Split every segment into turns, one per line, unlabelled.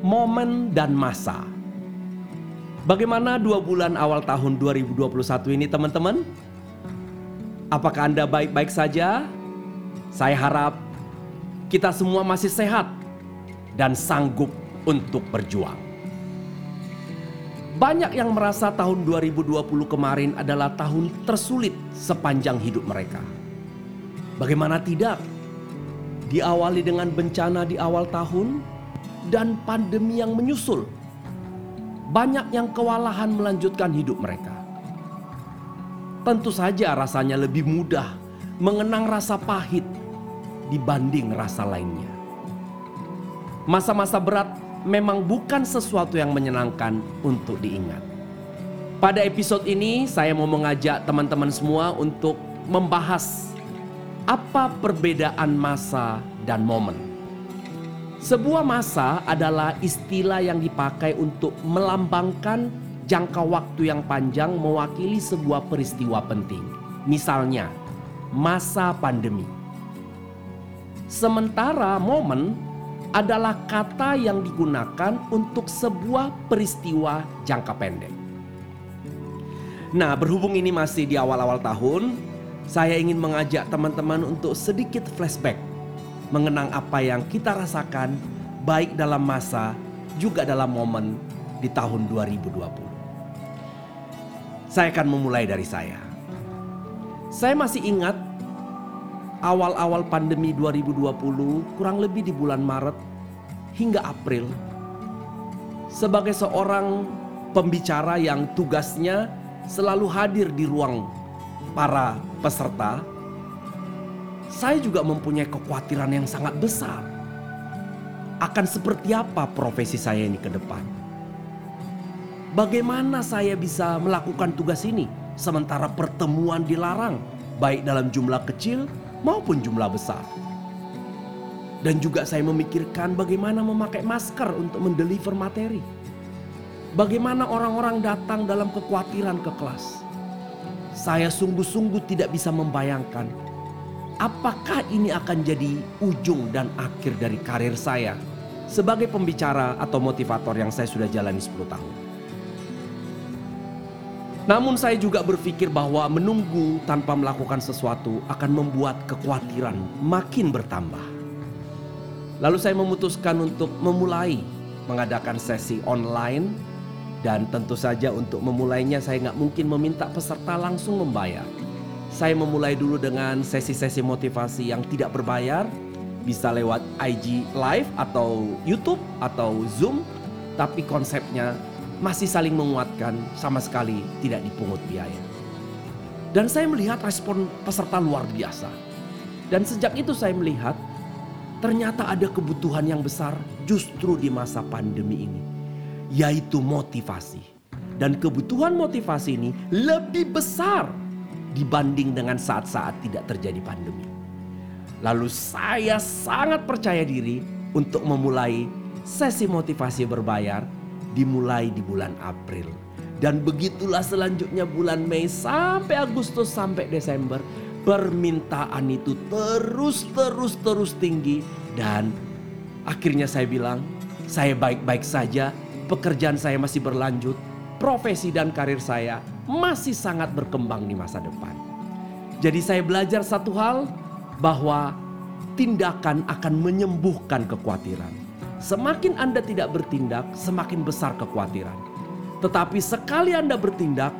momen dan masa. Bagaimana dua bulan awal tahun 2021 ini teman-teman? Apakah Anda baik-baik saja? Saya harap kita semua masih sehat dan sanggup untuk berjuang. Banyak yang merasa tahun 2020 kemarin adalah tahun tersulit sepanjang hidup mereka. Bagaimana tidak? Diawali dengan bencana di awal tahun dan pandemi yang menyusul. Banyak yang kewalahan melanjutkan hidup mereka. Tentu saja rasanya lebih mudah mengenang rasa pahit dibanding rasa lainnya. Masa-masa berat memang bukan sesuatu yang menyenangkan untuk diingat. Pada episode ini, saya mau mengajak teman-teman semua untuk membahas apa perbedaan masa dan momen. Sebuah masa adalah istilah yang dipakai untuk melambangkan jangka waktu yang panjang mewakili sebuah peristiwa penting. Misalnya, masa pandemi. Sementara momen adalah kata yang digunakan untuk sebuah peristiwa jangka pendek. Nah, berhubung ini masih di awal-awal tahun, saya ingin mengajak teman-teman untuk sedikit flashback mengenang apa yang kita rasakan baik dalam masa juga dalam momen di tahun 2020. Saya akan memulai dari saya. Saya masih ingat awal-awal pandemi 2020 kurang lebih di bulan Maret hingga April sebagai seorang pembicara yang tugasnya selalu hadir di ruang para peserta saya juga mempunyai kekhawatiran yang sangat besar akan seperti apa profesi saya ini ke depan. Bagaimana saya bisa melakukan tugas ini sementara pertemuan dilarang baik dalam jumlah kecil maupun jumlah besar. Dan juga saya memikirkan bagaimana memakai masker untuk mendeliver materi. Bagaimana orang-orang datang dalam kekhawatiran ke kelas. Saya sungguh-sungguh tidak bisa membayangkan apakah ini akan jadi ujung dan akhir dari karir saya sebagai pembicara atau motivator yang saya sudah jalani 10 tahun. Namun saya juga berpikir bahwa menunggu tanpa melakukan sesuatu akan membuat kekhawatiran makin bertambah. Lalu saya memutuskan untuk memulai mengadakan sesi online dan tentu saja untuk memulainya saya nggak mungkin meminta peserta langsung membayar saya memulai dulu dengan sesi-sesi motivasi yang tidak berbayar, bisa lewat IG Live atau YouTube atau Zoom, tapi konsepnya masih saling menguatkan, sama sekali tidak dipungut biaya. Dan saya melihat respon peserta luar biasa. Dan sejak itu saya melihat ternyata ada kebutuhan yang besar justru di masa pandemi ini, yaitu motivasi. Dan kebutuhan motivasi ini lebih besar dibanding dengan saat-saat tidak terjadi pandemi. Lalu saya sangat percaya diri untuk memulai sesi motivasi berbayar dimulai di bulan April. Dan begitulah selanjutnya bulan Mei sampai Agustus sampai Desember permintaan itu terus terus terus tinggi dan akhirnya saya bilang saya baik-baik saja, pekerjaan saya masih berlanjut, profesi dan karir saya masih sangat berkembang di masa depan. Jadi saya belajar satu hal bahwa tindakan akan menyembuhkan kekhawatiran. Semakin Anda tidak bertindak, semakin besar kekhawatiran. Tetapi sekali Anda bertindak,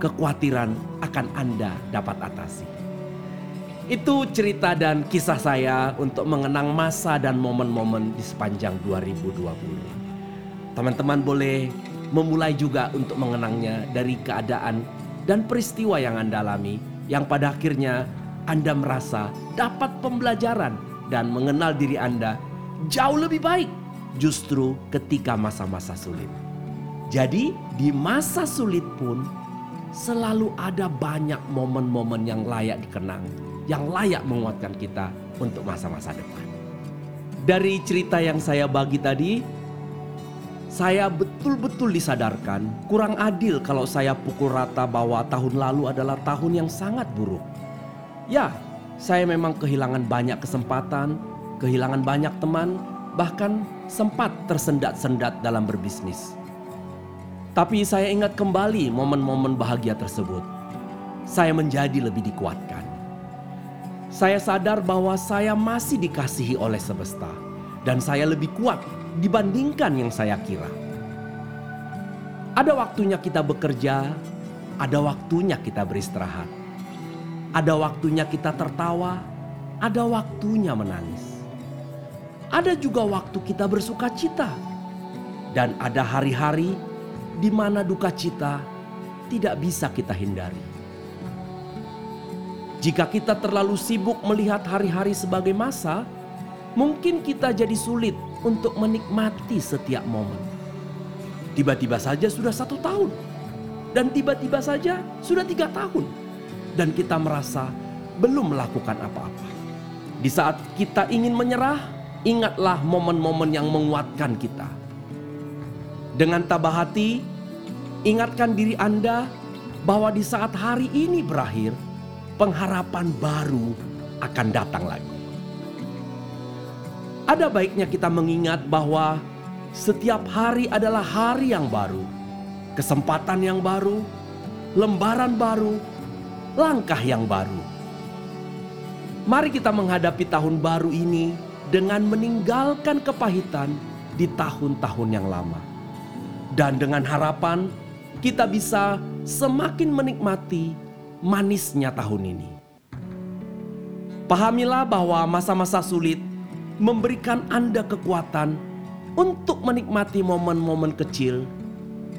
kekhawatiran akan Anda dapat atasi. Itu cerita dan kisah saya untuk mengenang masa dan momen-momen di sepanjang 2020. Teman-teman boleh memulai juga untuk mengenangnya dari keadaan dan peristiwa yang Anda alami yang pada akhirnya Anda merasa dapat pembelajaran dan mengenal diri Anda jauh lebih baik justru ketika masa-masa sulit. Jadi di masa sulit pun selalu ada banyak momen-momen yang layak dikenang, yang layak menguatkan kita untuk masa-masa depan. Dari cerita yang saya bagi tadi, saya betul-betul disadarkan kurang adil kalau saya pukul rata bahwa tahun lalu adalah tahun yang sangat buruk. Ya, saya memang kehilangan banyak kesempatan, kehilangan banyak teman, bahkan sempat tersendat-sendat dalam berbisnis. Tapi saya ingat kembali momen-momen bahagia tersebut. Saya menjadi lebih dikuatkan. Saya sadar bahwa saya masih dikasihi oleh semesta, dan saya lebih kuat dibandingkan yang saya kira. Ada waktunya kita bekerja, ada waktunya kita beristirahat, ada waktunya kita tertawa, ada waktunya menangis. Ada juga waktu kita bersuka cita, dan ada hari-hari di mana duka cita tidak bisa kita hindari. Jika kita terlalu sibuk melihat hari-hari sebagai masa, mungkin kita jadi sulit untuk menikmati setiap momen. Tiba-tiba saja sudah satu tahun, dan tiba-tiba saja sudah tiga tahun, dan kita merasa belum melakukan apa-apa. Di saat kita ingin menyerah, ingatlah momen-momen yang menguatkan kita. Dengan tabah hati, ingatkan diri Anda bahwa di saat hari ini berakhir, pengharapan baru akan datang lagi. Ada baiknya kita mengingat bahwa setiap hari adalah hari yang baru, kesempatan yang baru, lembaran baru, langkah yang baru. Mari kita menghadapi tahun baru ini dengan meninggalkan kepahitan di tahun-tahun yang lama. Dan dengan harapan kita bisa semakin menikmati manisnya tahun ini. Pahamilah bahwa masa-masa sulit memberikan Anda kekuatan untuk menikmati momen-momen kecil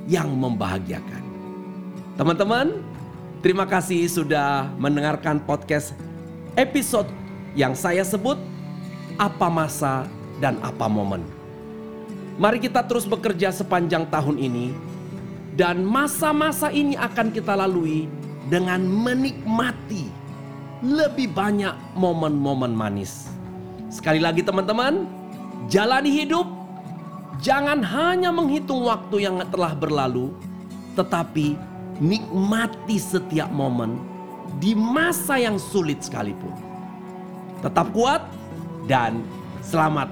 yang membahagiakan. Teman-teman, terima kasih sudah mendengarkan podcast episode yang saya sebut apa masa dan apa momen. Mari kita terus bekerja sepanjang tahun ini dan masa-masa ini akan kita lalui dengan menikmati lebih banyak momen-momen manis. Sekali lagi teman-teman, jalani hidup jangan hanya menghitung waktu yang telah berlalu, tetapi nikmati setiap momen di masa yang sulit sekalipun. Tetap kuat, dan selamat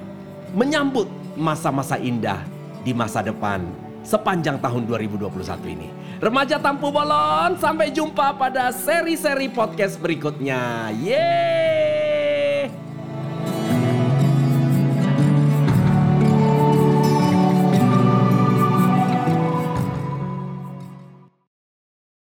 menyambut masa-masa indah di masa depan sepanjang tahun 2021 ini. Remaja Tampu Bolon, sampai jumpa pada seri-seri podcast berikutnya. Yeay!